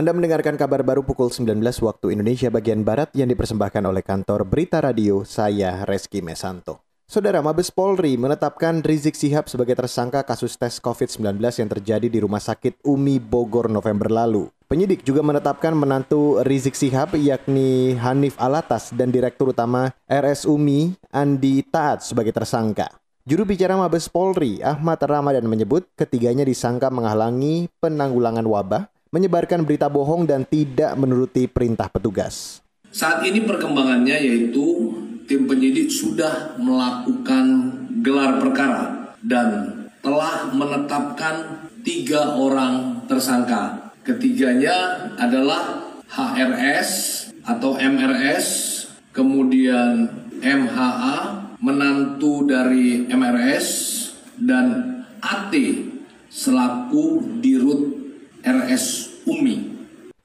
Anda mendengarkan kabar baru pukul 19 waktu Indonesia bagian Barat yang dipersembahkan oleh kantor Berita Radio, saya Reski Mesanto. Saudara Mabes Polri menetapkan Rizik Sihab sebagai tersangka kasus tes COVID-19 yang terjadi di Rumah Sakit Umi Bogor November lalu. Penyidik juga menetapkan menantu Rizik Sihab yakni Hanif Alatas dan Direktur Utama RS Umi Andi Taat sebagai tersangka. Juru bicara Mabes Polri Ahmad Ramadan menyebut ketiganya disangka menghalangi penanggulangan wabah menyebarkan berita bohong dan tidak menuruti perintah petugas. Saat ini perkembangannya yaitu tim penyidik sudah melakukan gelar perkara dan telah menetapkan tiga orang tersangka. Ketiganya adalah HRS atau MRS, kemudian MHA, menantu dari MRS, dan AT selaku dirut RS Umi.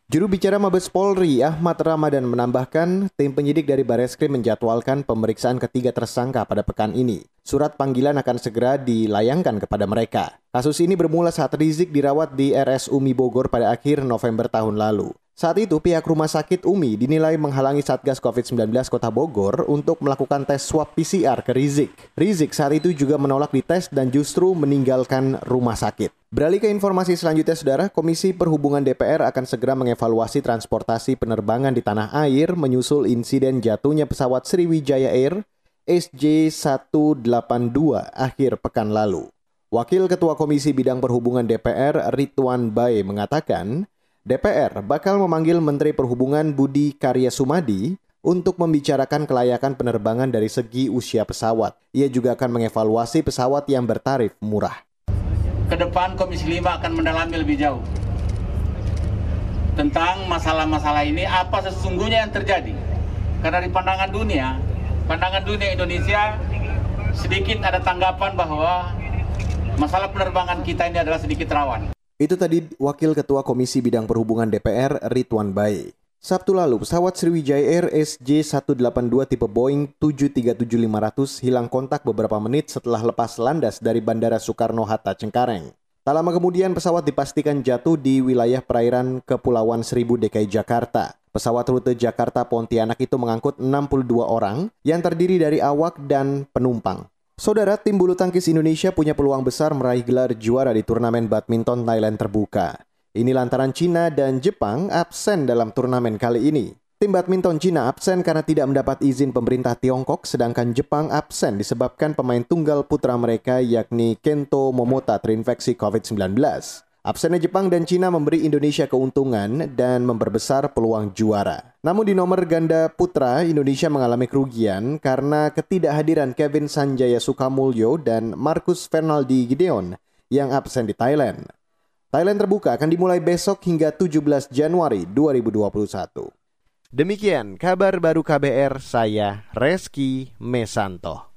Juru bicara Mabes Polri Ahmad Ramadan menambahkan, tim penyidik dari Bareskrim menjadwalkan pemeriksaan ketiga tersangka pada pekan ini. Surat panggilan akan segera dilayangkan kepada mereka. Kasus ini bermula saat Rizik dirawat di RS Umi Bogor pada akhir November tahun lalu. Saat itu pihak rumah sakit Umi dinilai menghalangi Satgas COVID-19 Kota Bogor untuk melakukan tes swab PCR ke Rizik. Rizik saat itu juga menolak dites dan justru meninggalkan rumah sakit. Beralih ke informasi selanjutnya, Saudara, Komisi Perhubungan DPR akan segera mengevaluasi transportasi penerbangan di tanah air menyusul insiden jatuhnya pesawat Sriwijaya Air SJ182 akhir pekan lalu. Wakil Ketua Komisi Bidang Perhubungan DPR Ridwan Bae mengatakan, DPR bakal memanggil Menteri Perhubungan Budi Karya Sumadi untuk membicarakan kelayakan penerbangan dari segi usia pesawat. Ia juga akan mengevaluasi pesawat yang bertarif murah. Ke depan Komisi 5 akan mendalami lebih jauh tentang masalah-masalah ini apa sesungguhnya yang terjadi. Karena di pandangan dunia, pandangan dunia Indonesia sedikit ada tanggapan bahwa masalah penerbangan kita ini adalah sedikit rawan. Itu tadi Wakil Ketua Komisi Bidang Perhubungan DPR Ridwan Bae. Sabtu lalu, pesawat Sriwijaya Air SJ182 tipe Boeing 737-500 hilang kontak beberapa menit setelah lepas landas dari Bandara Soekarno-Hatta Cengkareng. Tak lama kemudian pesawat dipastikan jatuh di wilayah perairan Kepulauan Seribu DKI Jakarta. Pesawat rute Jakarta Pontianak itu mengangkut 62 orang yang terdiri dari awak dan penumpang. Saudara, tim bulu tangkis Indonesia punya peluang besar meraih gelar juara di turnamen badminton Thailand terbuka. Ini lantaran Cina dan Jepang absen dalam turnamen kali ini. Tim badminton Cina absen karena tidak mendapat izin pemerintah Tiongkok, sedangkan Jepang absen disebabkan pemain tunggal putra mereka yakni Kento Momota terinfeksi COVID-19. Absennya Jepang dan Cina memberi Indonesia keuntungan dan memperbesar peluang juara. Namun di nomor ganda putra, Indonesia mengalami kerugian karena ketidakhadiran Kevin Sanjaya Sukamulyo dan Marcus Fernaldi Gideon yang absen di Thailand. Thailand terbuka akan dimulai besok hingga 17 Januari 2021. Demikian kabar baru KBR saya Reski Mesanto.